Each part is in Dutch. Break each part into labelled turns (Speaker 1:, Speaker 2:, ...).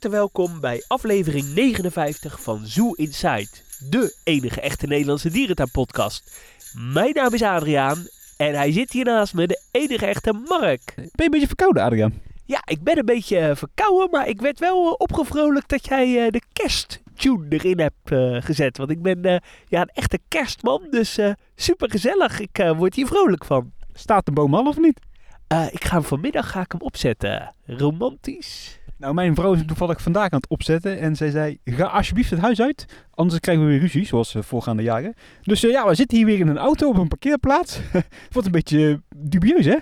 Speaker 1: harte welkom bij aflevering 59 van Zoo Inside, de enige echte Nederlandse dierentuinpodcast. Mijn naam is Adriaan en hij zit hier naast me, de enige echte Mark.
Speaker 2: Ben je een beetje verkouden, Adriaan?
Speaker 1: Ja, ik ben een beetje eh, verkouden, maar ik werd wel eh, opgevrolijkt dat jij eh, de kersttune erin hebt gezet. Want ik ben ja, een echte kerstman, dus super gezellig. Ik word hier vrolijk van.
Speaker 2: Staat de boom al of niet?
Speaker 1: Ik ga hem vanmiddag ga ik hem opzetten. Romantisch.
Speaker 2: Nou, mijn vrouw is toevallig vandaag aan het opzetten en zij zei, ga alsjeblieft het huis uit, anders krijgen we weer ruzie, zoals eh, voorgaande jaren. Dus eh, ja, we zitten hier weer in een auto op een parkeerplaats. Wordt een beetje eh, dubieus, hè?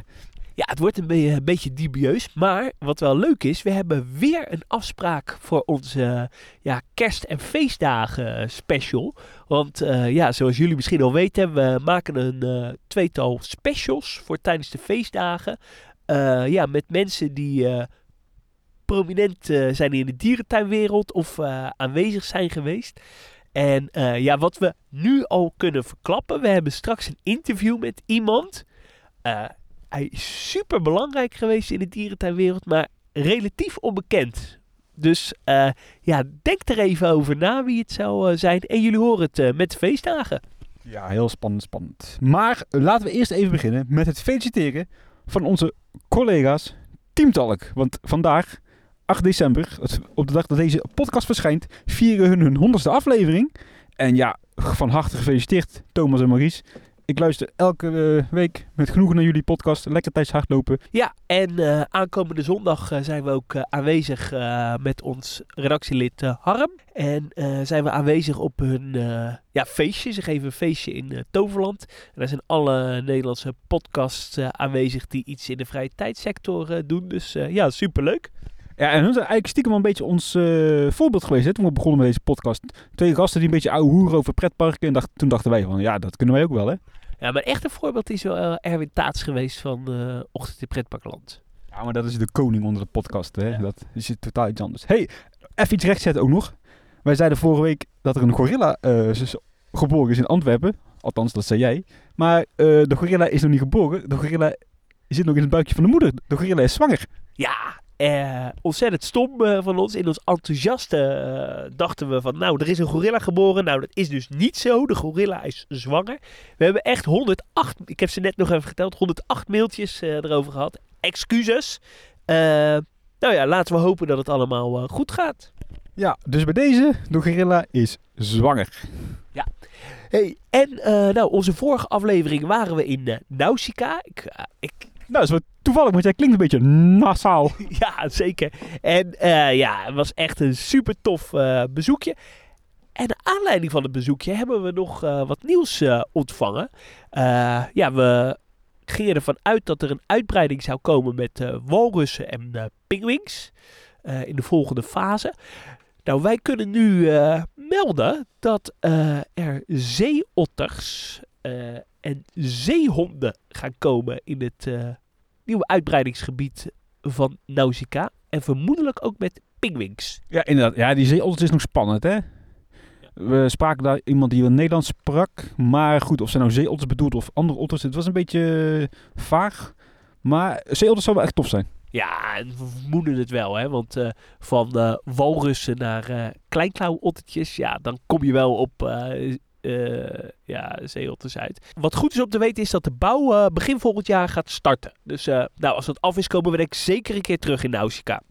Speaker 1: Ja, het wordt een, be- een beetje dubieus. Maar wat wel leuk is, we hebben weer een afspraak voor onze ja, kerst- en feestdagen special. Want ja, zoals jullie misschien al weten, we maken een tweetal specials voor tijdens de feestdagen. Ja, met mensen die prominent eh, zijn in de dierentuinwereld of eh, aanwezig zijn geweest. En eh, ja, wat we nu al kunnen verklappen, we hebben straks een interview met iemand. Hij is super belangrijk geweest in de dierentuinwereld, maar relatief onbekend. Dus ja, denk er even over na wie het zou zijn. En jullie horen het met de feestdagen.
Speaker 2: Ja, heel spannend, spannend. Maar laten we eerst even beginnen met het feliciteren van onze collega's Teamtalk. Want vandaag, 8 december, op de dag dat deze podcast verschijnt, vieren hun hun honderdste aflevering. En ja, van harte gefeliciteerd Thomas en Maurice. Ik luister elke eh, week met genoegen naar jullie podcast. Lekker tijdens hardlopen.
Speaker 1: Ja, en eh, aankomende zondag eh, zijn we ook aanwezig met ons redactielid Harm. En zijn we aanwezig op hun ja, feestje. Ze geven een feestje in Toverland. En daar zijn alle Nederlandse podcasts aanwezig die iets in de vrije tijdsector doen. Dus ja, superleuk.
Speaker 2: Ja, en hun zijn eigenlijk stiekem wel een beetje ons eh, voorbeeld geweest. Hè, toen we begonnen met deze podcast. Twee gasten die een beetje ouwe hoeren over pretparken. En dacht, toen dachten wij van, ja, dat kunnen wij ook wel, hè.
Speaker 1: Ja, mijn echte voorbeeld is wel eh, Erwin Taats geweest van eh Ochtend in Pretparkland.
Speaker 2: Ja, maar dat is de koning onder de podcast, hè.
Speaker 1: Ja.
Speaker 2: Dat is totaal iets anders. hey, even iets rechtzetten ook nog. Wij zeiden vorige week dat er een gorilla geboren is in Antwerpen. Althans, dat zei jij. Maar de gorilla is nog niet geboren. De gorilla zit nog in het buikje van de moeder. De gorilla is zwanger.
Speaker 1: Ja, eh, ontzettend stom eh, van ons. In ons enthousiaste eh, dachten we van, nou, er is een gorilla geboren. Nou, dat is dus niet zo. De gorilla is zwanger. We hebben echt 108, ik heb ze net nog even geteld, 108 mailtjes erover gehad. Excuses. Nou ja, laten we hopen dat het allemaal goed gaat.
Speaker 2: Ja, dus bij deze, de gorilla is zwanger.
Speaker 1: Hey, en nou, onze vorige aflevering waren we in Nausicaa. Ik, ik,
Speaker 2: Nou, wel toevallig, want jij klinkt een beetje nasaal.
Speaker 1: ja, zeker. En eh, ja, het was echt een super tof eh, bezoekje. En naar aanleiding van het bezoekje hebben we nog eh, wat nieuws ontvangen. Ja, we gingen ervan uit dat er een uitbreiding zou komen met walrussen en pinguïns eh, in de volgende fase. Nou, wij kunnen nu melden dat er zeeotters eh, en zeehonden gaan komen in het eh, nieuwe uitbreidingsgebied van Nausicaa. En vermoedelijk ook met pinguïns.
Speaker 2: Ja, inderdaad. Ja, die zeeotters is nog spannend, hè? We spraken daar iemand die wel Nederlands sprak. Maar goed, of ze nou zeeotters bedoelt of andere otters. Het was een beetje eh, vaag. Maar zeeotters zou wel echt tof zijn.
Speaker 1: Ja, en we vermoeden het wel, hè. Want van walrussen naar eh kleinklauwottertjes, ja, dan kom je wel op eh, ja, zeeotters uit. Wat goed is om te weten is dat de bouw eh, begin volgend jaar gaat starten. Dus eh, nou, als dat af is, komen we denk ik zeker een keer terug in Nausicaa.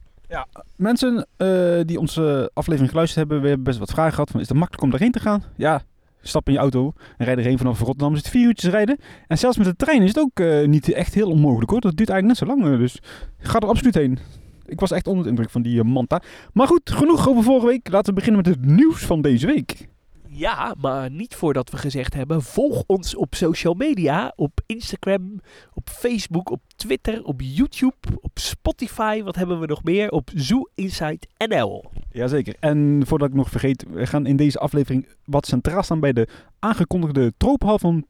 Speaker 2: Mensen eh, die onze aflevering geluisterd hebben, we hebben best wat vragen gehad. Van, is het makkelijk om daarheen te gaan? Ja, stap in je auto en rijd erheen vanaf Rotterdam. Is het vier uurtjes rijden. En zelfs met de trein is het ook eh, niet echt heel onmogelijk hoor. Dat duurt eigenlijk net zo lang. Dus ga er absoluut heen. Ik was echt onder de indruk van die manta. Maar goed, genoeg over vorige week. Laten we beginnen met het nieuws van deze week.
Speaker 1: Ja, maar niet voordat we gezegd hebben, volg ons op social media, op Instagram, op Facebook, op Twitter, op YouTube, op Spotify. Wat hebben we nog meer? Op Zoo Inside NL.
Speaker 2: Jazeker. En voordat ik nog vergeet, we gaan in deze aflevering wat centraal staan bij de aangekondigde tropenhal van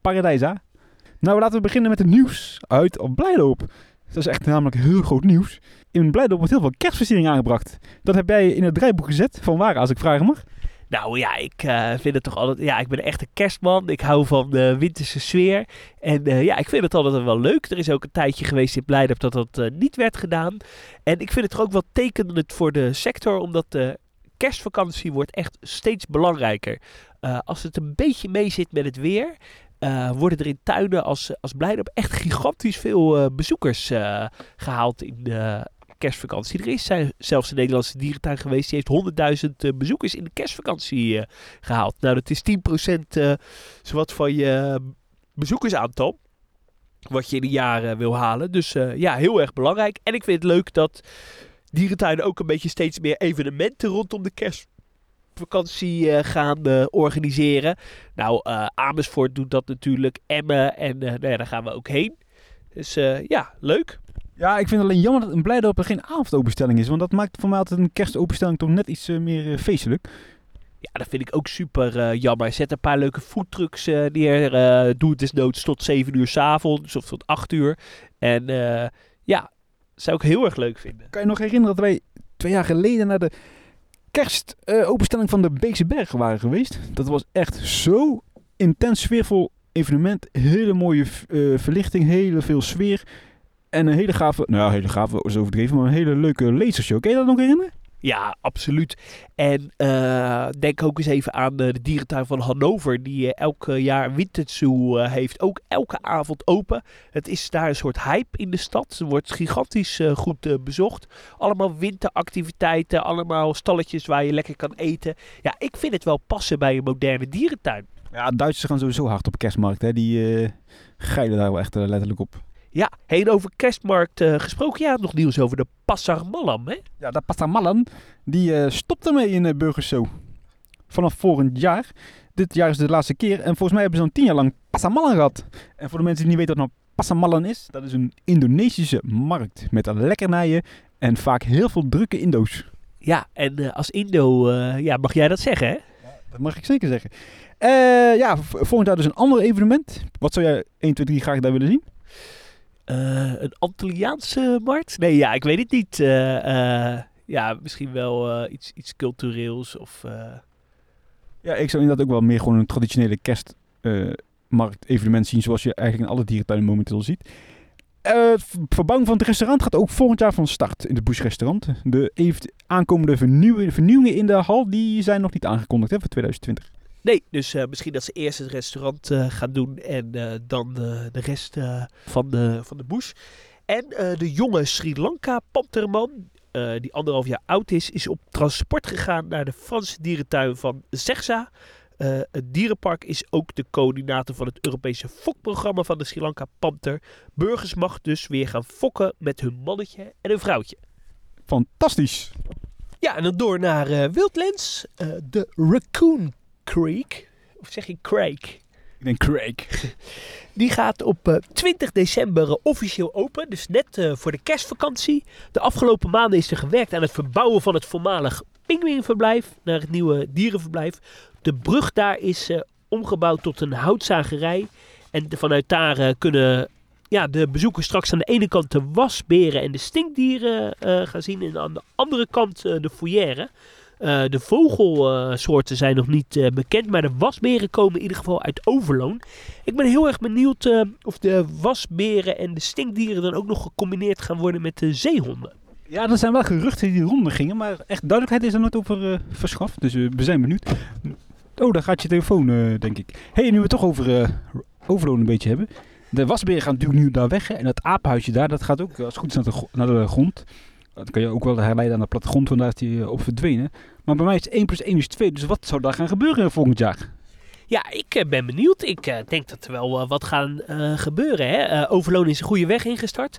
Speaker 2: Paradijsa. Nou, laten we beginnen met het nieuws uit Blijdorp. Dat is echt namelijk heel groot nieuws. In Blijdorp wordt heel veel kerstversiering aangebracht. Dat heb jij in het draaiboek gezet. Van waar, als ik vragen mag?
Speaker 1: Nou ja, ik eh, vind het toch altijd... Ja, ik ben echt een kerstman. Ik hou van de winterse sfeer. En eh, ja, ik vind het altijd wel leuk. Er is ook een tijdje geweest in Blijdorp dat dat eh, niet werd gedaan. En ik vind het toch ook wel tekenend voor de sector, omdat de kerstvakantie wordt echt steeds belangrijker. Als het een beetje mee zit met het weer, worden er in tuinen als, als Blijdorp echt gigantisch veel bezoekers eh, gehaald in de kerstvakantie. Er is zelfs een Nederlandse dierentuin geweest, die heeft 100.000 eh, bezoekers in de kerstvakantie eh, gehaald. Nou, dat is 10% eh zowat van je bezoekersaantal. Wat je in een jaar eh, wil halen. Dus ja, heel erg belangrijk. En ik vind het leuk dat dierentuinen ook een beetje steeds meer evenementen rondom de kerstvakantie gaan organiseren. Nou, Amersfoort doet dat natuurlijk. Emmen. En nou ja, daar gaan we ook heen. Dus ja, leuk.
Speaker 2: Ja, ik vind het alleen jammer dat een Blijdorp er geen avondopenstelling is. Want dat maakt voor mij altijd een kerstopenstelling toch net iets eh, meer eh, feestelijk.
Speaker 1: Ja, dat vind ik ook super eh, jammer. Zet een paar leuke foodtrucks neer. doe het desnoods tot 7 uur s'avonds of tot 8 uur. En ja, zou ik heel erg leuk vinden.
Speaker 2: Kan je nog herinneren dat wij twee jaar geleden naar de kerstopenstelling van de Beekse Berg waren geweest? Dat was echt zo intens sfeervol evenement. Hele mooie verlichting, hele veel sfeer. En een hele gave, nou ja, hele gave is overdreven, maar een hele leuke lasershow. Kan je dat nog herinneren?
Speaker 1: Ja, absoluut. En eh, denk ook eens even aan eh, de dierentuin van Hannover, die eh, elk jaar eh, heeft. Ook elke avond open. Het is daar een soort hype in de stad. Er wordt gigantisch goed bezocht. Allemaal winteractiviteiten, allemaal stalletjes waar je lekker kan eten. Ja, ik vind het wel passen bij een moderne dierentuin.
Speaker 2: Ja, Duitsers gaan sowieso hard op kerstmarkt. Hè. Die geilen daar wel echt letterlijk op.
Speaker 1: Ja, heen over kerstmarkt eh, gesproken. Ja, nog nieuws over de Passar Mallam, hè?
Speaker 2: Ja, dat Passamallen, die eh stopt ermee in uh, Burgerso. Vanaf volgend jaar. Dit jaar is de laatste keer. En volgens mij hebben ze dan tien jaar lang Passamallen gehad. En voor de mensen die niet weten wat nou is, dat is een Indonesische markt. Met lekkernijen en vaak heel veel drukke Indo's.
Speaker 1: Ja, en eh, als Indo, eh, ja, mag jij dat zeggen, hè?
Speaker 2: Dat mag ik zeker zeggen. Eh, ja, volgend jaar dus een ander evenement. Wat zou jij 1, 2, 3 graag daar willen zien?
Speaker 1: Eh, een Antilliaanse markt? Nee, ja, ik weet het niet. Eh, eh, ja, misschien wel iets, iets cultureels of...
Speaker 2: Ja, ik zou inderdaad ook wel meer gewoon een traditionele kerstmarkt-evenement zien. Zoals je eigenlijk in alle dierentuinen momenteel ziet. Het verbouwing van het restaurant gaat ook volgend jaar van start in het Bush restaurant. De aankomende vernieuw- vernieuwingen in de hal die zijn nog niet aangekondigd hè, voor 2020.
Speaker 1: Nee, dus eh, misschien dat ze eerst het restaurant eh, gaan doen en eh, dan de rest van, de, van de bush. En de jonge Sri Lanka panterman, eh, die anderhalf jaar oud is, is op transport gegaan naar de Franse dierentuin van Zegza. Het dierenpark is ook de coördinator van het Europese fokprogramma van de Sri Lanka panter. Burgers mag dus weer gaan fokken met hun mannetje en hun vrouwtje.
Speaker 2: Fantastisch!
Speaker 1: Ja, en dan door naar Wildlands, de Raccoon Creek. Of zeg je Creek?
Speaker 2: Ik denk Craig.
Speaker 1: Die gaat op eh, 20 december eh, officieel open. Dus net eh, voor de kerstvakantie. De afgelopen maanden is er gewerkt aan het verbouwen van het voormalig pinguïnverblijf naar het nieuwe dierenverblijf. De brug daar is eh, omgebouwd tot een houtzagerij. En vanuit daar eh, kunnen ja, de bezoekers straks aan de ene kant de wasberen en de stinkdieren eh, gaan zien. En aan de andere kant eh, de foyer. Eh, de vogelsoorten zijn nog niet eh, bekend, maar de wasberen komen in ieder geval uit Overloon. Ik ben heel erg benieuwd eh, of de wasberen en de stinkdieren dan ook nog gecombineerd gaan worden met de zeehonden.
Speaker 2: Ja, er zijn wel geruchten die ronde gingen, maar echt duidelijkheid is er nooit over verschaft. Dus we zijn benieuwd. Oh, daar gaat je telefoon, denk ik. hey, nu we het toch over Overloon een beetje hebben. De wasberen gaan natuurlijk nu daar weg. En dat apenhuisje daar, dat gaat ook als het goed is naar de grond. Dat kan je ook wel herleiden aan de plattegrond, want daar is die eh, op verdwenen. Maar bij mij is 1 plus 1 is 2, dus wat zou daar gaan gebeuren volgend jaar?
Speaker 1: Ja, ik eh, ben benieuwd. Ik eh, denk dat er wel wat gaan gebeuren. Hè? Overloon is een goede weg ingestart.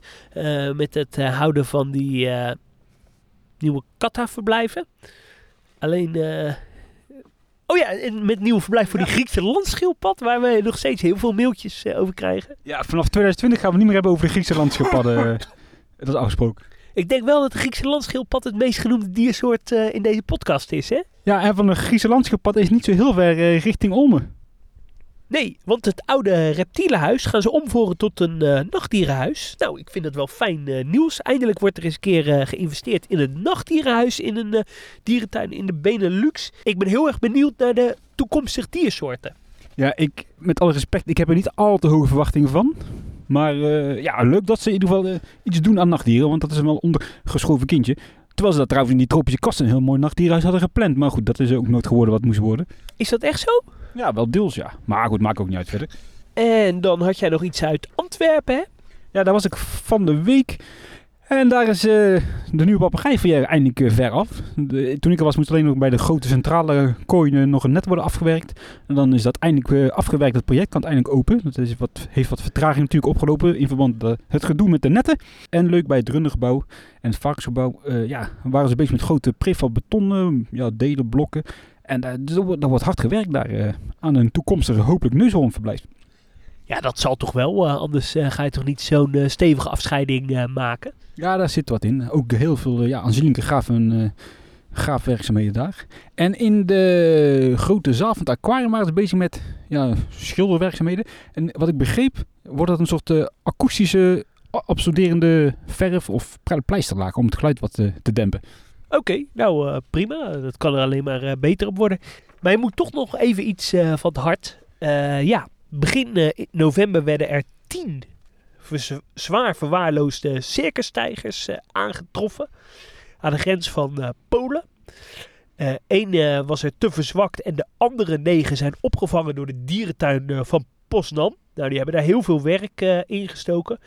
Speaker 1: met het houden van die nieuwe kata-verblijven. Alleen... Oh ja, en met nieuw verblijf voor die Griekse landschildpad, waar we nog steeds heel veel mailtjes over krijgen.
Speaker 2: Ja, vanaf 2020 gaan we niet meer hebben over de Griekse landschappadden. eh, dat is afgesproken.
Speaker 1: Ik denk wel dat de Griekse landschildpad het meest genoemde diersoort eh, in deze podcast is, hè?
Speaker 2: Ja, en van de Griekse landschapad is niet zo heel ver eh, richting Olmen.
Speaker 1: Nee, want het oude reptielenhuis gaan ze omvormen tot een uh, nachtdierenhuis. Nou, ik vind dat wel fijn nieuws. Eindelijk wordt er eens een keer geïnvesteerd in een nachtdierenhuis in een dierentuin in de Benelux. Ik ben heel erg benieuwd naar de toekomstige diersoorten.
Speaker 2: Ja, ik, met alle respect, ik heb er niet al te hoge verwachtingen van. Maar ja, leuk dat ze in ieder geval iets doen aan nachtdieren, want dat is een wel ondergeschoven kindje. Terwijl ze dat trouwens in die tropische kasten een heel mooi nachtdierhuis hadden gepland. Maar goed, dat is ook nooit geworden wat moest worden.
Speaker 1: Is dat echt zo?
Speaker 2: Ja, wel deels ja. Maar goed, maakt ook niet uit verder.
Speaker 1: En dan had jij nog iets uit Antwerpen, hè?
Speaker 2: Ja, daar was ik van de week. En daar is uh, de nieuwe papegaaivrier eindelijk uh, ver af. Toen ik er was, moest alleen nog bij de grote centrale kooi nog een net worden afgewerkt. En dan is dat eindelijk uh, afgewerkt, het project kan eindelijk open. Dat is wat, heeft wat vertraging natuurlijk opgelopen in verband met het gedoe met de netten. En leuk bij het rundergebouw en het varkensgebouw ja, waren ze bezig met grote prefab betonnen ja, delen, blokken. En er wordt hard gewerkt daar aan een toekomstige hopelijk neushoornverblijf.
Speaker 1: Ja, dat zal toch wel. Uh, anders ga je toch niet zo'n stevige afscheiding maken?
Speaker 2: Ja, daar zit wat in. Ook heel veel ja, aanzienlijke graven, graafwerkzaamheden daar. En in de grote zaal van het aquarium waren ze bezig met ja, schilderwerkzaamheden. En wat ik begreep, wordt dat een soort akoestische absorberende verf of pleisterlaag om het geluid wat te dempen.
Speaker 1: Oké, nou uh, prima. Dat kan er alleen maar beter op worden. Maar je moet toch nog even iets van het hart. ja, begin november werden er tien zwaar verwaarloosde circustijgers aangetroffen. Aan de grens van Polen. Eén was er te verzwakt en de andere negen zijn opgevangen door de dierentuin van Poznan. Nou, die hebben daar heel veel werk in gestoken.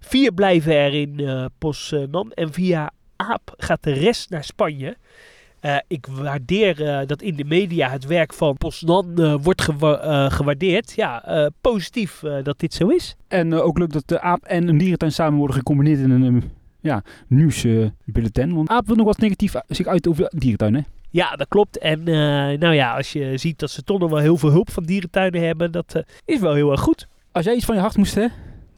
Speaker 1: Vier blijven er in Poznan en via aap gaat de rest naar Spanje. Uh, ik waardeer uh, dat in de media het werk van Poznan uh, wordt gewa gewaardeerd. Ja, positief dat dit zo is.
Speaker 2: En ook leuk dat de aap en een dierentuin samen worden gecombineerd in een ja, nieuwsbulletin. Want aap wil nog wat negatief zich uit over dierentuinen.
Speaker 1: Ja, dat klopt. En nou ja, als je ziet dat ze toch nog wel heel veel hulp van dierentuinen hebben, dat is wel heel erg goed.
Speaker 2: Als jij iets van je hart moest, hè?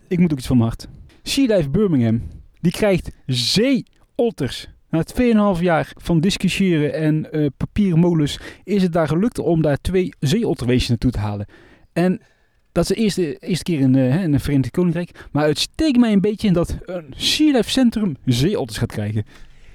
Speaker 2: Ik moet ook iets van mijn hart. Sea Life Birmingham, die krijgt zee otters. Na 2,5 jaar van discussiëren en uh, papieren molens is het daar gelukt om daar twee zeeotterweesjes naartoe te halen. En dat is de eerste, eerste keer in, uh, in het Verenigd Koninkrijk. Maar het steekt mij een beetje in dat een Sea Centrum zeeotters gaat krijgen.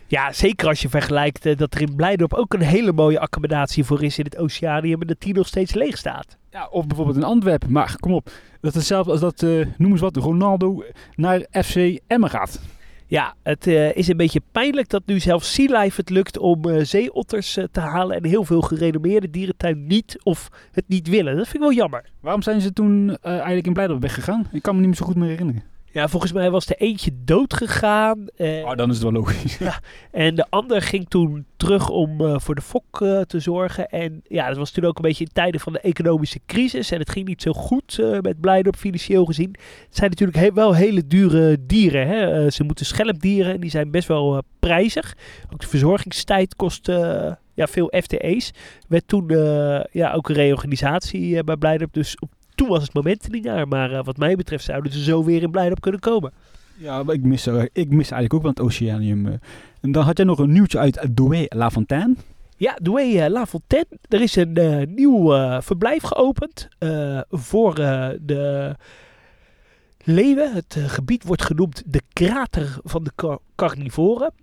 Speaker 1: Ja, zeker als je vergelijkt uh, dat er in Blijdorp ook een hele mooie accommodatie voor is in het Oceanium en dat die nog steeds leeg staat.
Speaker 2: Ja, of bijvoorbeeld in Antwerpen. Maar kom op, dat is hetzelfde als dat, uh, noem eens wat, Ronaldo naar FC Emmen gaat.
Speaker 1: Ja, het uh, is een beetje pijnlijk dat nu zelfs Sea Life het lukt om uh, zeeotters uh, te halen. En heel veel gerenommeerde dierentuin niet of het niet willen. Dat vind ik wel jammer.
Speaker 2: Waarom zijn ze toen eigenlijk in Blijdorp weggegaan? Ik kan me niet meer zo goed meer herinneren.
Speaker 1: Ja, volgens mij was er eentje dood gegaan.
Speaker 2: oh, dan is het wel logisch.
Speaker 1: ja, en de ander ging toen terug om uh, voor de fok uh, te zorgen. En ja, dat was toen ook een beetje in tijden van de economische crisis. En het ging niet zo goed uh, met Blijdorp financieel gezien. Het zijn natuurlijk he wel hele dure dieren. Hè? ze moeten schelpdieren en die zijn best wel prijzig. Ook de verzorgingstijd kost ja, veel FTE's. Werd toen ja, ook een reorganisatie bij Blijdorp. Dus op toen was het moment niet naar. Maar uh, wat mij betreft zouden ze zo weer in Blijdorp kunnen komen.
Speaker 2: Ja, maar ik mis, uh, ik mis eigenlijk ook wel het Oceanium. Uh. En dan had jij nog een nieuwtje uit Douai La Fontaine.
Speaker 1: Ja, Douai La Fontaine. Er is een nieuw verblijf geopend voor de leeuwen. Het gebied wordt genoemd de krater van de carnivoren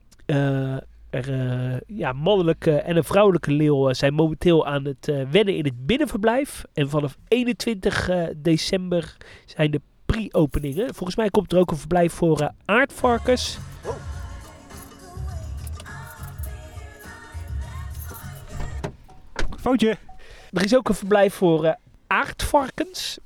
Speaker 1: er, uh, ja, mannelijke en een vrouwelijke leeuw eh, zijn momenteel aan het uh, wennen in het binnenverblijf. En vanaf 21 december zijn de pre-openingen. Volgens mij komt er ook een verblijf voor aardvarkens.
Speaker 2: Foutje.
Speaker 1: Er is ook een verblijf voor aardvarkens.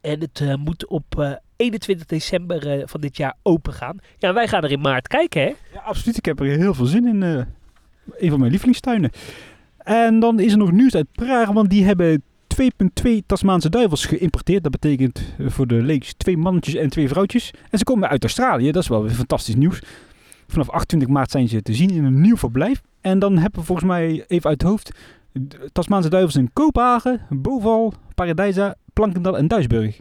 Speaker 1: En het moet op 21 december uh, van dit jaar open gaan. Ja, wij gaan er in maart kijken, hè?
Speaker 2: Ja, absoluut. Ik heb er heel veel zin in. Uh, een van mijn lievelingstuinen. En dan is er nog nieuws uit Praag, want die hebben 2,2 Tasmaanse duivels geïmporteerd. Dat betekent uh, voor de leeks twee mannetjes en twee vrouwtjes. En ze komen uit Australië. Dat is wel weer fantastisch nieuws. Vanaf 28 maart zijn ze te zien in een nieuw verblijf. En dan hebben we volgens mij even uit het hoofd Tasmaanse duivels in Kopenhagen, Boval, Paradijsa, Plankendal en Duisburg.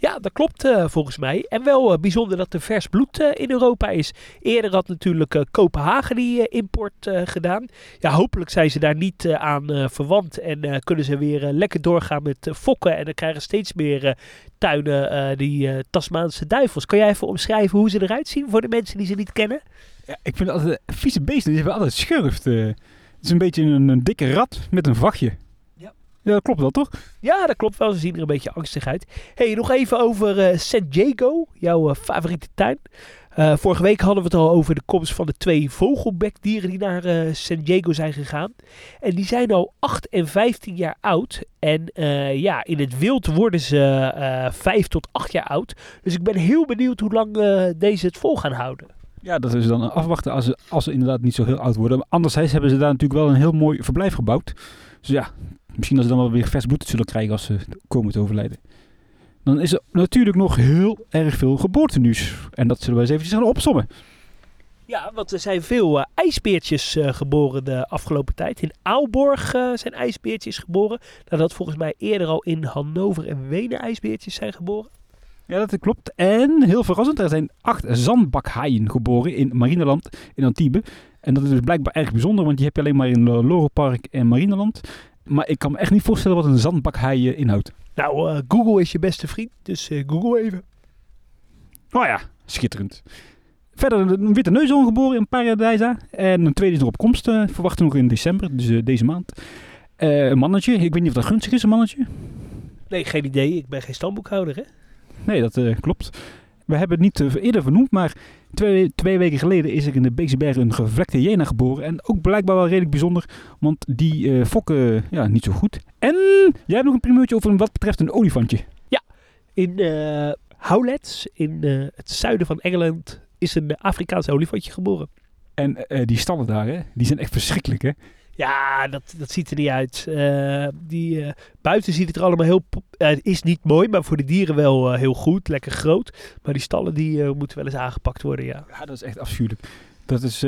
Speaker 1: Ja, dat klopt eh, volgens mij. En wel eh, bijzonder dat er vers bloed eh, in Europa is. Eerder had natuurlijk Kopenhagen die import gedaan. Ja, hopelijk zijn ze daar niet aan verwant. En kunnen ze weer lekker doorgaan met fokken. En dan krijgen steeds meer tuinen die Tasmaanse duivels. Kan jij even omschrijven hoe ze eruit zien voor de mensen die ze niet kennen?
Speaker 2: Ja, ik vind het altijd vieze beesten. Die hebben altijd schurft. het is een beetje een, een dikke rat met een vachtje.
Speaker 1: Ja.
Speaker 2: Klopt wel, toch?
Speaker 1: Ja, dat klopt wel. Ze zien er een beetje angstig uit. hey, nog even over eh, San Diego, jouw eh, favoriete tuin. Eh, vorige week hadden we het al over de komst van de twee vogelbekdieren die naar eh, San Diego zijn gegaan. En die zijn al 8 en 15 jaar oud. En ja, in het wild worden ze eh 5 tot 8 jaar oud. Dus ik ben heel benieuwd hoe lang deze het vol gaan houden.
Speaker 2: Ja, dat is dan afwachten als ze, als ze inderdaad niet zo heel oud worden. Maar anderzijds hebben ze daar natuurlijk wel een heel mooi verblijf gebouwd. Dus ja, misschien dat ze dan wel weer vers bloed zullen krijgen als ze komen te overlijden. Dan is er natuurlijk nog heel erg veel geboortenieuws. En dat zullen we eens eventjes gaan opsommen.
Speaker 1: Ja, want er zijn veel eh, ijsbeertjes eh, geboren de afgelopen tijd. In Aalborg eh, zijn ijsbeertjes geboren. Nadat volgens mij eerder al in Hannover en Wenen ijsbeertjes zijn geboren.
Speaker 2: Ja, dat klopt. En heel verrassend, er zijn acht zandbakhaaien geboren in Marineland in Antibes. En dat is dus blijkbaar erg bijzonder, want die heb je alleen maar in Loro Park en Marineland. Maar ik kan me echt niet voorstellen wat een zandbakhaai eh, inhoudt.
Speaker 1: Nou, eh, Google is je beste vriend, dus eh, Google even.
Speaker 2: Oh ja, schitterend. Verder een witte neushoorn geboren in Paradijsa. En een tweede is nog op komst, eh, verwachten we nog in december, dus eh, deze maand. Eh, een mannetje, ik weet niet of dat gunstig is, een mannetje.
Speaker 1: Nee, geen idee. Ik ben geen stamboekhouder, hè?
Speaker 2: Nee, dat eh, klopt. We hebben het niet eh, eerder vernoemd, maar twee, twee weken geleden is er in de Beekse Bergen een gevlekte hyena geboren. En ook blijkbaar wel redelijk bijzonder, want die eh, fokken ja, niet zo goed. En jij hebt nog een primeurtje over wat betreft een olifantje.
Speaker 1: In eh Howlets, in eh, het zuiden van Engeland, is een Afrikaans olifantje geboren.
Speaker 2: En die stallen daar, hè, die zijn echt verschrikkelijk, hè.
Speaker 1: Ja, dat, dat ziet er niet uit. Eh, die, eh, buiten ziet het er allemaal heel... eh, het is niet mooi, maar voor de dieren wel heel goed. Lekker groot. Maar die stallen die moeten wel eens aangepakt worden, ja.
Speaker 2: Ja, dat is echt afschuwelijk. Dat is,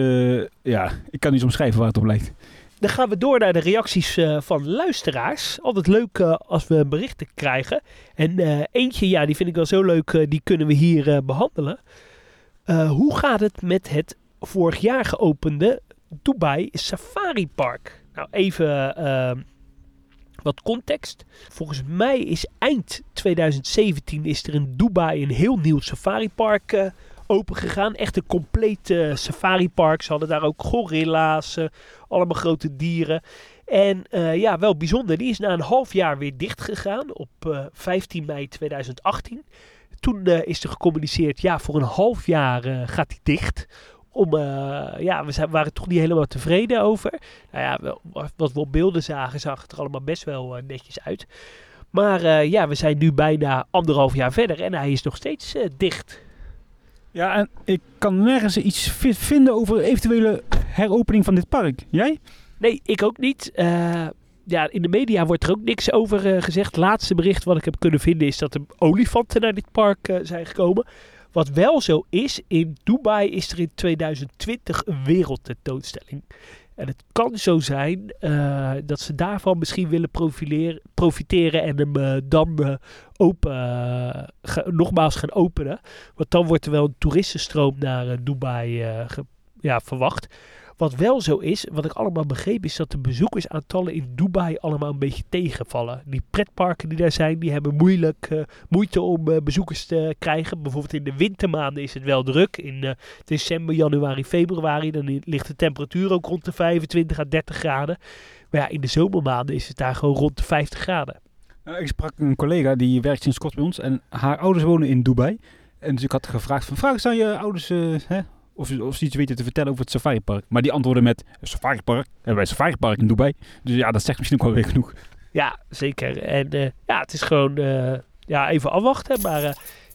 Speaker 2: ja, ik kan niet omschrijven waar het op lijkt.
Speaker 1: Dan gaan we door naar de reacties van luisteraars. Altijd leuk als we berichten krijgen. En eentje, ja, die vind ik wel zo leuk, die kunnen we hier eh, behandelen. Eh, hoe gaat het met het vorig jaar geopende Dubai Safari Park? Nou, even eh, wat context. Volgens mij is eind 2017 is er in Dubai een heel nieuw safari park eh, open gegaan. Echt een compleet eh, safari park. Ze hadden daar ook gorilla's, eh, allemaal grote dieren. En ja, wel bijzonder. Die is na een half jaar weer dicht gegaan op eh, 15 mei 2018. Toen is er gecommuniceerd, ja, voor een half jaar gaat die dicht. Om, eh, ja, we zijn, waren toch niet helemaal tevreden over. Nou ja, wel, wat we op beelden zagen, zag het er allemaal best wel eh, netjes uit. Maar eh, ja, we zijn nu bijna anderhalf jaar verder en hij is nog steeds dicht.
Speaker 2: Ja, en ik kan nergens iets vi- vinden over eventuele heropening van dit park. Jij?
Speaker 1: Nee, ik ook niet. Ja, in de media wordt er ook niks over gezegd. Het laatste bericht wat ik heb kunnen vinden is dat er olifanten naar dit park zijn gekomen. Wat wel zo is, in Dubai is er in 2020 een wereldtentoonstelling. En het kan zo zijn eh, dat ze daarvan misschien willen profiteren en hem eh, dan eh, open, nogmaals gaan openen. Want dan wordt er wel een toeristenstroom naar Dubai ja, verwacht. Wat wel zo is, wat ik allemaal begreep, is dat de bezoekersaantallen in Dubai allemaal een beetje tegenvallen. Die pretparken die daar zijn, die hebben moeilijk, eh, moeite om eh, bezoekers te krijgen. Bijvoorbeeld in de wintermaanden is het wel druk. In eh, december, januari, februari, dan ligt de temperatuur ook rond de 25 à 30 graden. Maar ja, in de zomermaanden is het daar gewoon rond de 50 graden.
Speaker 2: Nou, ik sprak een collega die werkt sinds kort bij ons en haar ouders wonen in Dubai. En dus ik had gevraagd van, vraag eens aan je ouders hè, of, of ze iets weten te vertellen over het safaripark. Maar die antwoorden met, safaripark? Hebben wij safaripark in Dubai? Dus ja, dat zegt misschien ook wel weer genoeg.
Speaker 1: Ja, zeker. En eh, ja, het is gewoon eh, ja, even afwachten. Maar eh,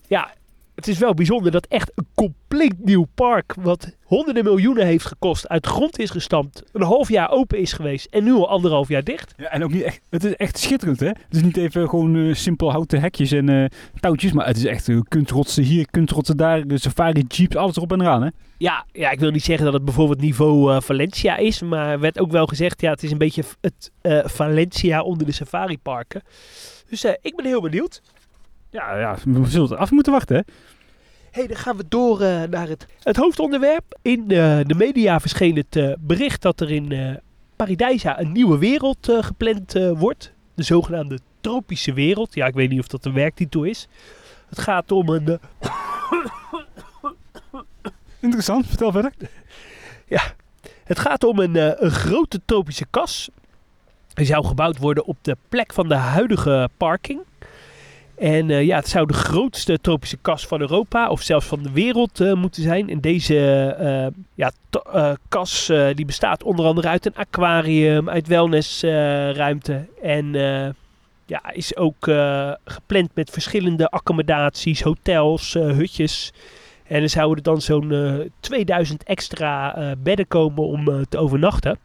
Speaker 1: ja, het is wel bijzonder dat echt een compleet nieuw park, wat honderden miljoenen heeft gekost, uit de grond is gestampt, een half jaar open is geweest en nu al anderhalf jaar dicht.
Speaker 2: Ja, en ook niet echt, het is echt schitterend hè. Het is niet even gewoon eh, simpel houten hekjes en eh, touwtjes, maar het is echt uh, kunstrotsen hier, kunstrotsen daar, eh, safari jeeps, alles erop en eraan hè.
Speaker 1: Ja, ja, ik wil niet zeggen dat het bijvoorbeeld niveau Valencia is, maar er werd ook wel gezegd, ja, het is een beetje het Valencia onder de safariparken. Dus eh, ik ben heel benieuwd.
Speaker 2: Ja, ja, we zullen het af moeten wachten, hè?
Speaker 1: hey, dan gaan we door eh, naar het, het hoofdonderwerp. In eh, de media verscheen het eh, bericht dat er in Paradijsa een nieuwe wereld gepland wordt. De zogenaamde tropische wereld. Ja, ik weet niet of dat een werktitel is. Het gaat om een...
Speaker 2: Interessant, vertel verder.
Speaker 1: Het gaat om een, een grote tropische kas. Die zou gebouwd worden op de plek van de huidige parking. En eh, ja, het zou de grootste tropische kas van Europa of zelfs van de wereld eh, moeten zijn. En deze eh, ja, kas die bestaat onder andere uit een aquarium, uit wellnessruimte. en ja, is ook gepland met verschillende accommodaties, hotels, hutjes. En er zouden dan zo'n eh, 2000 extra bedden komen om te overnachten.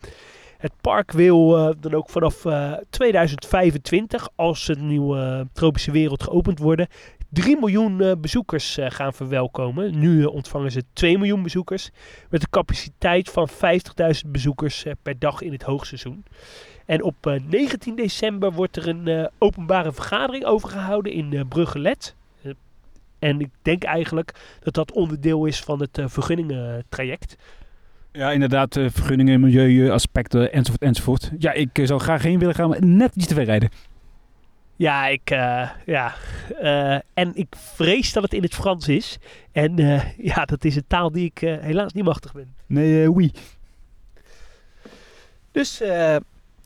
Speaker 1: Het park wil eh, dan ook vanaf eh, 2025, als de nieuwe eh, tropische wereld geopend worden, 3 miljoen eh, bezoekers eh, gaan verwelkomen. Nu eh, ontvangen ze 2 miljoen bezoekers. Met een capaciteit van 50.000 bezoekers eh, per dag in het hoogseizoen. En op eh, 19 december wordt er een eh, openbare vergadering overgehouden in eh Bruggelet. Eh, en ik denk eigenlijk dat dat onderdeel is van het eh, vergunningentraject.
Speaker 2: Ja, inderdaad, eh, vergunningen, milieuaspecten, enzovoort, enzovoort. Ja, ik eh, zou graag heen willen gaan, maar net iets te ver rijden.
Speaker 1: Ja, ik, eh, ja. en ik vrees dat het in het Frans is. En ja, dat is een taal die ik helaas niet machtig ben.
Speaker 2: Nee, oui.
Speaker 1: Dus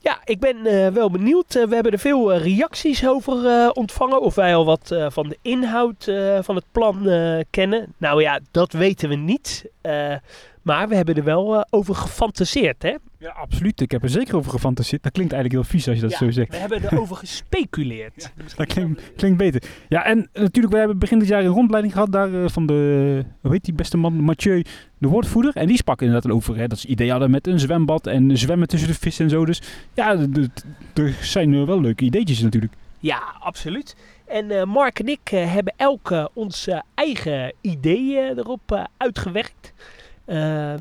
Speaker 1: ja, ik ben wel benieuwd. We hebben er veel reacties over ontvangen. Of wij al wat van de inhoud van het plan kennen. Nou ja, dat weten we niet. Maar we hebben er wel eh, over gefantaseerd, hè?
Speaker 2: Ja, absoluut. Ik heb er zeker over gefantaseerd. Dat klinkt eigenlijk heel vies als je dat
Speaker 1: Ja,
Speaker 2: zo zegt.
Speaker 1: We hebben erover gespeculeerd.
Speaker 2: Dat klinkt, klinkt beter. Ja, en natuurlijk, we hebben begin dit jaar een rondleiding gehad daar eh, van de, hoe heet die beste man, Mathieu, de woordvoerder. En die sprak inderdaad over hè, dat ze idee hadden met een zwembad en zwemmen tussen de vissen en zo. Dus ja, er zijn eh, wel leuke ideetjes natuurlijk.
Speaker 1: Ja, absoluut. En Mark en ik hebben elk ons eh, eigen ideeën erop uitgewerkt. Eh,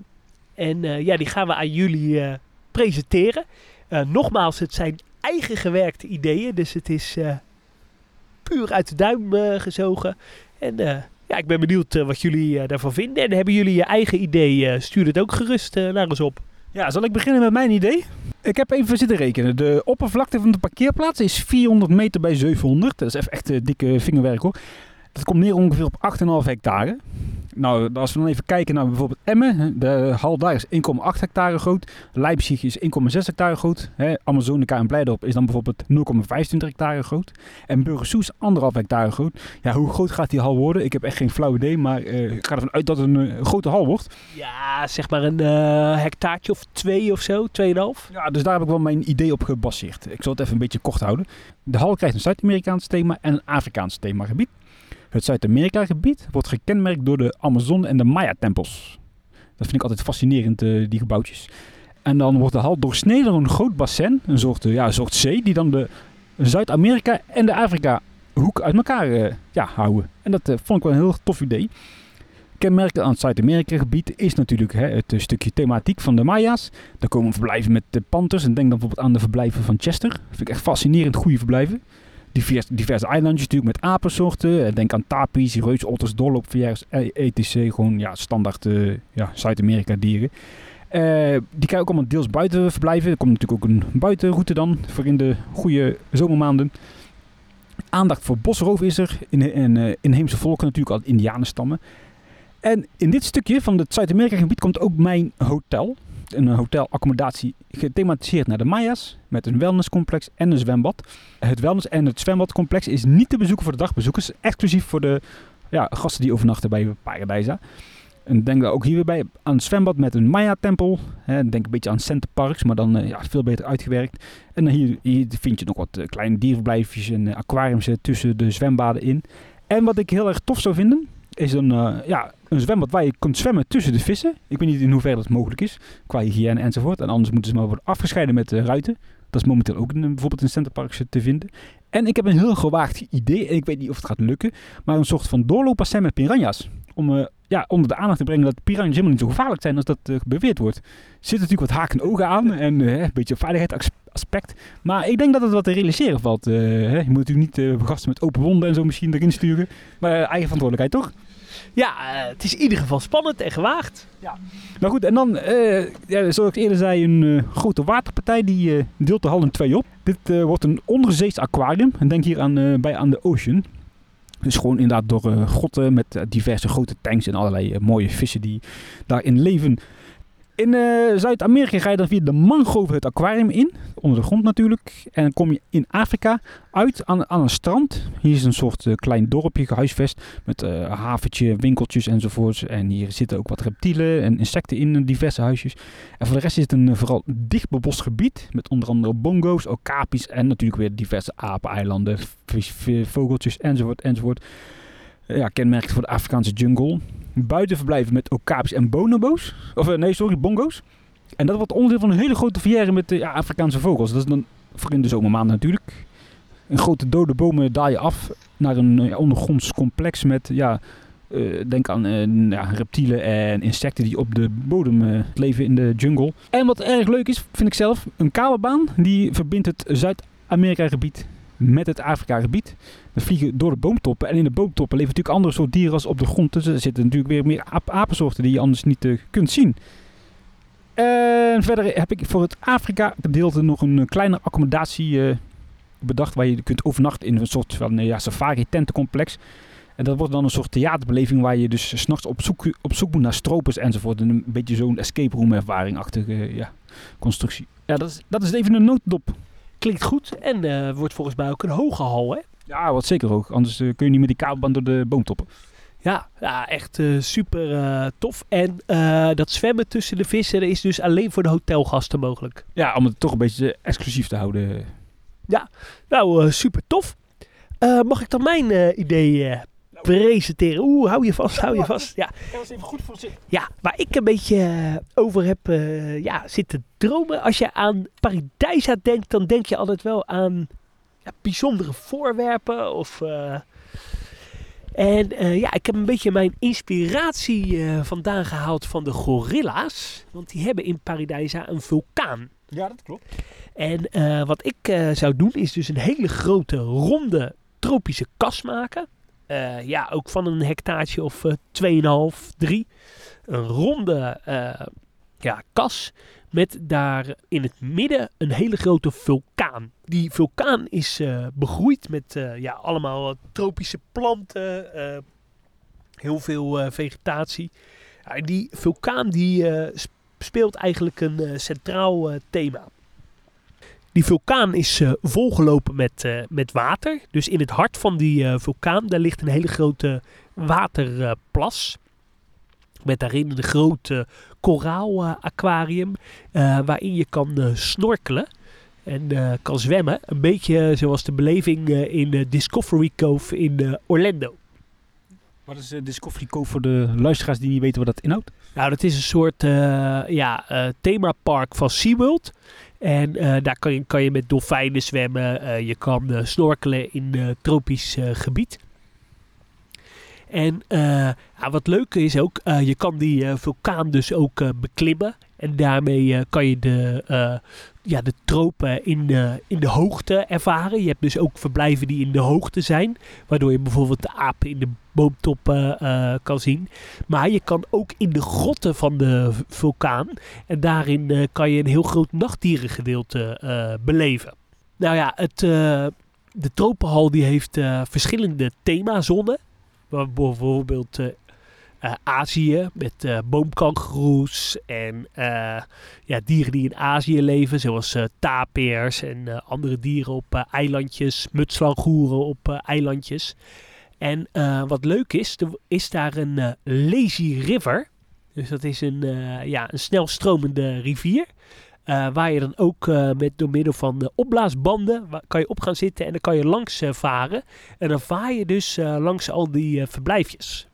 Speaker 1: en eh, ja, die gaan we aan jullie eh, presenteren. Nogmaals, het zijn eigen gewerkte ideeën, dus het is puur uit de duim gezogen. En ja, ik ben benieuwd wat jullie daarvan vinden. En hebben jullie je eigen idee, stuur het ook gerust naar ons op.
Speaker 2: Ja, zal ik beginnen met mijn idee? Ik heb even zitten rekenen. De oppervlakte van de parkeerplaats is 400 meter bij 700. Dat is even echt dikke vingerwerk hoor. Dat komt neer ongeveer op 8,5 hectare. Nou, als we dan even kijken naar bijvoorbeeld Emmen. De hal daar is 1,8 hectare groot. Leipzig is 1,6 hectare groot. Hè, Amazonica en Blijdorp is dan bijvoorbeeld 0,25 hectare groot. En Burgersoes 1,5 hectare groot. Ja, hoe groot gaat die hal worden? Ik heb echt geen flauw idee. Maar eh, ik ga ervan uit dat het een eh, grote hal wordt.
Speaker 1: Ja, zeg maar een eh hectaartje of twee of zo, tweeënhalf.
Speaker 2: Ja, dus daar heb ik wel mijn idee op gebaseerd. Ik zal het even een beetje kort houden. De hal krijgt een Zuid-Amerikaans thema en een Afrikaans themagebied. Het Zuid-Amerika-gebied wordt gekenmerkt door de Amazon en de Maya-tempels. Dat vind ik altijd fascinerend, eh, die gebouwtjes. En dan wordt de hal doorsneden door een groot bassin, een soort, eh, ja, soort zee, die dan de Zuid-Amerika en de Afrika-hoek uit elkaar eh, ja, houden. En dat vond ik wel een heel tof idee. Kenmerken aan het Zuid-Amerika-gebied is natuurlijk hè, het stukje thematiek van de Maya's. Daar komen verblijven met de Panthers. En denk dan bijvoorbeeld aan de verblijven van Chester. Dat vind ik echt fascinerend goede verblijven. Divers, diverse eilandjes natuurlijk met apensoorten. Eh, Denk aan tapies, reusotters, doorloopverjagers, eh, etc. Gewoon ja, standaard eh, ja, Zuid-Amerika dieren. Eh, die kan ook allemaal deels buiten verblijven. Er komt natuurlijk ook een buitenroute dan voor in de goede zomermaanden. Aandacht voor bosroof is er. In, in, inheemse volken natuurlijk al indianenstammen. En in dit stukje van het Zuid-Amerika-gebied komt ook mijn hotel. Een hotelaccommodatie gethematiseerd naar de Maya's. Met een wellnesscomplex en een zwembad. Het wellness- en het zwembadcomplex is niet te bezoeken voor de dagbezoekers. Exclusief voor de ja, gasten die overnachten bij Paradijsa. En denk daar ook hier weer bij aan het zwembad met een Maya-tempel. Denk een beetje aan Center Parks, maar dan eh, ja, veel beter uitgewerkt. En hier, hier vind je nog wat eh, kleine dierverblijfjes en eh, aquariums tussen de zwembaden in. En wat ik heel erg tof zou vinden, is een, ja, een zwembad waar je kunt zwemmen tussen de vissen. Ik weet niet in hoeverre dat mogelijk is, qua hygiëne enzovoort. En anders moeten ze maar worden afgescheiden met de ruiten. Dat is momenteel ook in, bijvoorbeeld in centerparks te vinden. En ik heb een heel gewaagd idee, en ik weet niet of het gaat lukken, maar een soort van doorloopbassin met piranha's. Om eh, ja, onder de aandacht te brengen dat piranha's helemaal niet zo gevaarlijk zijn als dat beweerd wordt. Er natuurlijk wat haken en ogen aan en een beetje veiligheidsaspect. Maar ik denk dat het wat te realiseren valt. Je moet natuurlijk niet gasten met open wonden en zo misschien erin sturen. Maar eigen verantwoordelijkheid toch?
Speaker 1: Ja, het is in ieder geval spannend en gewaagd.
Speaker 2: Ja. Nou goed, en dan, ja, zoals ik eerder zei, een grote waterpartij die deelt de hal in twee op. Dit wordt een onderzees aquarium. En denk hier aan, bij aan de Ocean. Dus gewoon inderdaad door grotten met diverse grote tanks en allerlei mooie vissen die daarin leven. In uh, Zuid-Amerika ga je dan via de mangrove het aquarium in, onder de grond natuurlijk. En dan kom je in Afrika uit aan, aan een strand. Hier is een soort uh, klein dorpje gehuisvest met uh, haventje, winkeltjes enzovoorts. En hier zitten ook wat reptielen en insecten in diverse huisjes. En voor de rest is het een vooral dicht bebost gebied met onder andere bongo's, okapis en natuurlijk weer diverse apeneilanden, vogeltjes enzovoort enzovoort. Ja, kenmerkend voor de Afrikaanse jungle buiten verblijven met okapis en bonobo's. Of eh, nee, sorry, bongo's. En dat wordt onderdeel van een hele grote verjaren met de ja, Afrikaanse vogels. Dat is dan voor in de zomermaanden natuurlijk. Een grote dode bomen daaien af naar een ja, ondergronds complex met, ja, denk aan ja, reptielen en insecten die op de bodem leven in de jungle. En wat erg leuk is, vind ik zelf, een kabelbaan die verbindt het Zuid-Amerika gebied met het Afrika-gebied. We vliegen door de boomtoppen. En in de boomtoppen leven natuurlijk andere soort dieren als op de grond. Dus er zitten natuurlijk weer meer apensoorten die je anders niet uh, kunt zien. En verder heb ik voor het Afrika-gedeelte nog een uh, kleine accommodatie uh, bedacht. Waar je kunt overnachten in een soort van ja, safari-tentencomplex. En dat wordt dan een soort theaterbeleving waar je dus s'nachts op zoek, op zoek moet naar stropers enzovoort. En een beetje zo'n escape room ervaring-achtige ja, constructie. Ja, dat is, dat is even een notendop.
Speaker 1: Klinkt goed en uh, wordt volgens mij ook een hoge hal, hè?
Speaker 2: Ja, wat zeker hoog. Anders uh, kun je niet met die kabelband door de boomtoppen.
Speaker 1: Ja, ja echt uh, super tof. En dat zwemmen tussen de vissen is dus alleen voor de hotelgasten mogelijk.
Speaker 2: Ja, om het toch een beetje exclusief te houden.
Speaker 1: Ja, nou super tof. mag ik dan mijn idee presenteren. Oeh, hou je vast, hou je vast. Ja,
Speaker 2: even goed voor zitten.
Speaker 1: Ja, waar ik een beetje uh, over heb uh, ja, zitten dromen. Als je aan Paradijsa denkt, dan denk je altijd wel aan ja, bijzondere voorwerpen. Of, uh, en ja, ik heb een beetje mijn inspiratie vandaan gehaald van de gorilla's. Want die hebben in Paradijsa een vulkaan.
Speaker 2: Ja, dat klopt.
Speaker 1: En wat ik zou doen is dus een hele grote ronde tropische kas maken. Uh, ja, ook van een hectaartje of uh, 2,5, 3. Een ronde uh, ja, kas met daar in het midden een hele grote vulkaan. Die vulkaan is uh, begroeid met ja, allemaal tropische planten, heel veel vegetatie. Die vulkaan die speelt eigenlijk een centraal thema. Die vulkaan is uh, volgelopen met, uh, met water. Dus in het hart van die uh, vulkaan daar ligt een hele grote waterplas. met daarin een grote koraalaquarium waarin je kan snorkelen en kan zwemmen. Een beetje zoals de beleving in Discovery Cove in Orlando.
Speaker 2: Wat is Discovery Cove voor de luisteraars die niet weten wat dat inhoudt?
Speaker 1: Nou, dat is een soort ja, themapark van SeaWorld. En uh, daar kan je, kan je met dolfijnen zwemmen. Uh, je kan uh, snorkelen in tropisch gebied. En wat leuk is ook, je kan die vulkaan dus ook beklimmen. En daarmee kan je de, ja, de tropen in de, in de hoogte ervaren. Je hebt dus ook verblijven die in de hoogte zijn. Waardoor je bijvoorbeeld de apen in de boomtoppen uh, kan zien. Maar je kan ook in de grotten van de vulkaan. En daarin kan je een heel groot nachtdierengedeelte uh, beleven. Nou ja, het, de tropenhal die heeft verschillende themazonnen. Bijvoorbeeld uh, Azië met uh, boomkangeroes en uh, ja, dieren die in Azië leven, zoals tapirs en andere dieren op eilandjes, mutslangoeren op eilandjes. En wat leuk is, er is daar een lazy river. Dus dat is een, ja, een snelstromende rivier. waar je dan ook met, door middel van de opblaasbanden kan je op gaan zitten en dan kan je langs varen. En dan vaar je dus langs al die verblijfjes.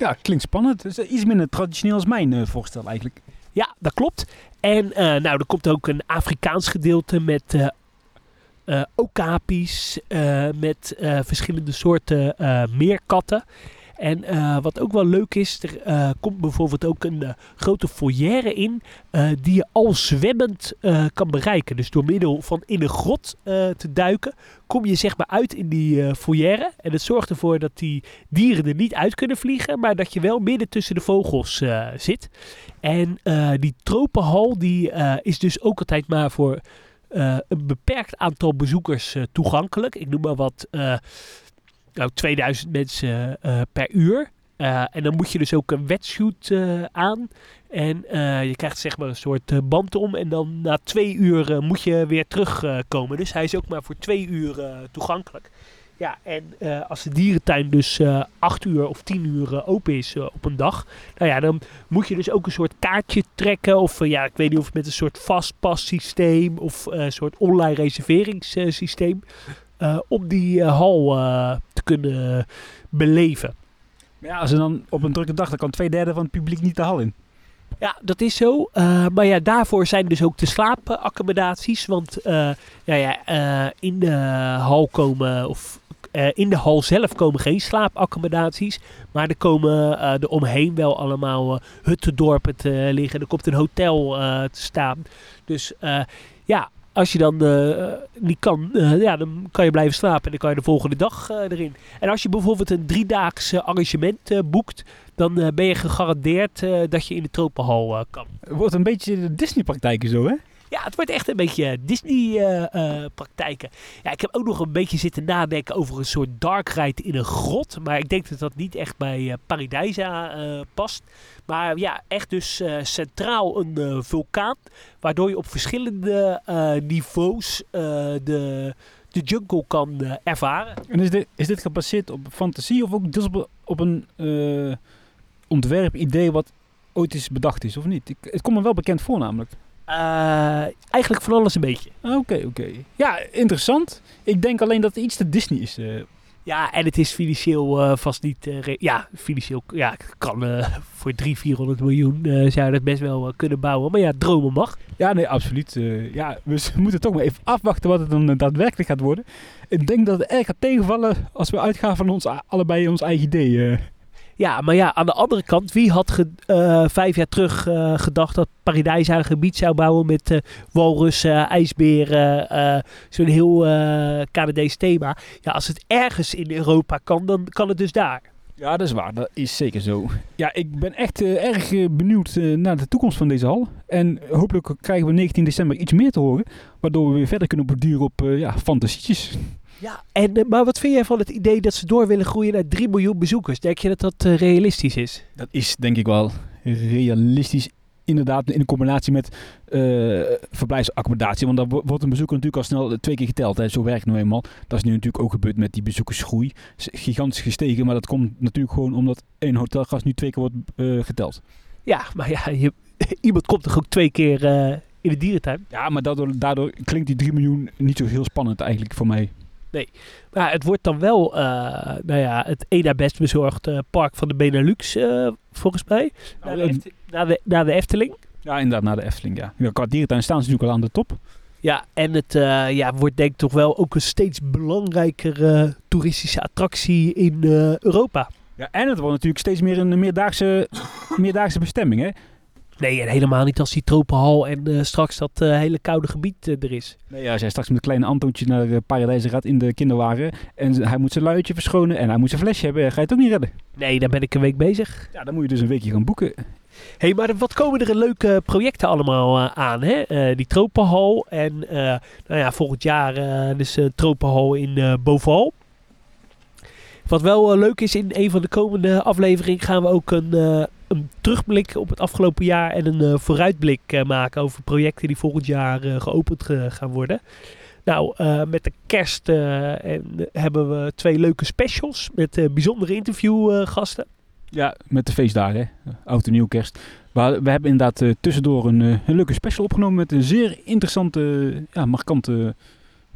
Speaker 2: Ja, klinkt spannend. Het is iets minder traditioneel als mijn uh, voorstel eigenlijk.
Speaker 1: Ja, dat klopt. En eh, nou, er komt ook een Afrikaans gedeelte met eh eh, okapis, eh, met eh, verschillende soorten eh, meerkatten. En eh, wat ook wel leuk is, er eh, komt bijvoorbeeld ook een eh, grote foyer in die je al zwemmend kan bereiken. Dus door middel van in een grot te duiken, kom je zeg maar uit in die foyer. En het zorgt ervoor dat die dieren er niet uit kunnen vliegen, maar dat je wel midden tussen de vogels zit. En die tropenhal die, is dus ook altijd maar voor een beperkt aantal bezoekers toegankelijk. Ik noem maar wat, nou 2000 mensen eh, per uur. Eh, en dan moet je dus ook een wetsuit eh, aan. En eh, je krijgt zeg maar een soort eh, band om. En dan na twee uur eh, moet je weer terugkomen. dus hij is ook maar voor twee uur eh, toegankelijk. Ja, en eh, als de dierentuin dus eh, acht uur of tien uur eh, open is eh, op een dag. Nou ja, dan moet je dus ook een soort kaartje trekken. Of eh, ja, ik weet niet of met een soort vastpassysteem. Of eh, een soort online reserveringssysteem. Eh, om die eh, hal eh, te kunnen beleven.
Speaker 2: Maar ja, als er dan op een drukke dag, dan kan twee derde van het publiek niet de hal in.
Speaker 1: Ja, dat is zo. Maar ja, daarvoor zijn dus ook de slaapaccommodaties. Want ja, ja, in de hal komen, of in de hal zelf komen geen slaapaccommodaties. Maar er komen er omheen wel allemaal huttendorpen te liggen. Er komt een hotel te staan. Dus ja, als je dan eh, niet kan, eh, ja, dan kan je blijven slapen. En dan kan je de volgende dag eh, erin. En als je bijvoorbeeld een driedaags eh, arrangement boekt, dan ben je gegarandeerd dat je in de tropenhal kan.
Speaker 2: Het wordt een beetje de Disney-praktijken zo, hè?
Speaker 1: Ja, het wordt echt een beetje Disney-praktijken. ja, ik heb ook nog een beetje zitten nadenken over een soort dark ride in een grot. Maar ik denk dat dat niet echt bij eh Paradijsa eh, past. Maar ja, echt dus eh, centraal een eh, vulkaan. Waardoor je op verschillende eh, niveaus eh, de, de jungle kan eh, ervaren.
Speaker 2: En is dit, is dit gebaseerd op fantasie of ook deels op, een eh ontwerpidee wat ooit is bedacht is, of niet? Het komt me wel bekend voor namelijk.
Speaker 1: Eh, eigenlijk van alles een beetje.
Speaker 2: Oké, oké. Ja, interessant. Ik denk alleen dat het iets te Disney is. eh.
Speaker 1: Ja, en het is financieel eh, vast niet... ja, financieel ja, kan voor 300, 400 miljoen zou je dat best wel kunnen bouwen. Maar ja, dromen mag.
Speaker 2: Ja, nee, absoluut. ja, we moeten toch maar even afwachten wat het dan daadwerkelijk gaat worden. Ik denk dat het erg gaat tegenvallen als we uitgaan van ons, allebei ons eigen idee.
Speaker 1: Ja, maar ja, aan de andere kant, wie had ge- eh, vijf jaar terug eh, gedacht dat Paradijsa een gebied zou bouwen met eh walrussen, ijsberen, eh, zo'n heel eh Canadees thema. Ja, als het ergens in Europa kan, dan kan het dus daar.
Speaker 2: Ja, dat is waar. Dat is zeker zo. Ja, ik ben echt erg benieuwd naar de toekomst van deze hal. En hopelijk krijgen we 19 december iets meer te horen. Waardoor we weer verder kunnen borduren op eh, ja, fantasietjes.
Speaker 1: Ja, en, eh, maar wat vind jij van het idee dat ze door willen groeien naar 3 miljoen bezoekers? Denk je dat dat eh, realistisch is?
Speaker 2: Dat is denk ik wel realistisch. Inderdaad, in combinatie met eh, verblijfsaccommodatie. Want dan wo- wordt een bezoeker natuurlijk al snel twee keer geteld. Hè. Zo werkt het nou eenmaal. Dat is nu natuurlijk ook gebeurd met die bezoekersgroei. Is gigantisch gestegen. Maar dat komt natuurlijk gewoon omdat één hotelgast nu twee keer wordt geteld.
Speaker 1: Ja, maar ja, je, iemand komt toch ook twee keer in de dierentuin?
Speaker 2: Ja, maar daardoor, daardoor klinkt die 3 miljoen niet zo heel spannend eigenlijk voor mij.
Speaker 1: Maar het wordt dan wel, eh, nou ja, het één na best bezorgde park van de Benelux, eh, volgens mij. Na de, Efte- na, de, na de Efteling.
Speaker 2: Ja, inderdaad, naar de Efteling, ja. qua dierentuin staan ze natuurlijk al aan de top.
Speaker 1: Ja, en het eh, ja, wordt denk ik toch wel ook een steeds belangrijkere toeristische attractie in eh, Europa.
Speaker 2: Ja, en het wordt natuurlijk steeds meer een meerdaagse, meerdaagse bestemming, hè.
Speaker 1: Nee, en helemaal niet als die tropenhal en eh, straks dat eh, hele koude gebied eh, er is.
Speaker 2: Nee, als jij straks met een kleine Antoontje naar uh, Paradijs gaat in de kinderwagen... en hij moet zijn luidje verschonen en hij moet zijn flesje hebben... ga je het ook niet redden.
Speaker 1: Nee, daar ben ik een week bezig.
Speaker 2: Ja, dan moet je dus een weekje gaan boeken.
Speaker 1: Hé, hey, maar wat komen er leuke projecten allemaal aan, hè? Die tropenhal en nou ja, volgend jaar eh dus tropenhal in Boval. Wat wel leuk is, in een van de komende afleveringen gaan we ook een, een terugblik op het afgelopen jaar en een eh, vooruitblik eh, maken over projecten die volgend jaar eh, geopend gaan worden. Nou, met de kerst en, hebben we twee leuke specials met eh, bijzondere interviewgasten.
Speaker 2: Ja, met de feestdagen, hè. Oud en nieuw kerst. Maar we hebben inderdaad tussendoor een, een leuke special opgenomen... met een zeer interessante, ja, markante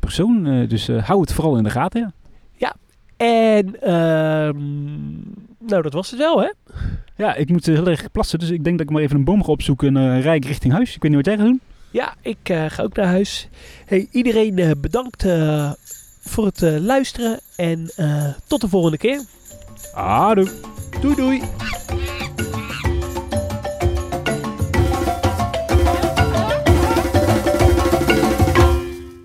Speaker 2: persoon. Dus hou het vooral in de gaten, ja.
Speaker 1: En ehm, nou, dat was het wel, hè?
Speaker 2: Ja, ik moet eh, heel erg plassen, dus ik denk dat ik maar even een boom ga opzoeken en eh rijk richting huis. Ik weet niet wat jij gaat doen.
Speaker 1: Ja, ik eh, ga ook naar huis. Hey, iedereen bedankt voor het luisteren en tot de volgende keer.
Speaker 2: Ado.
Speaker 1: Doei doei.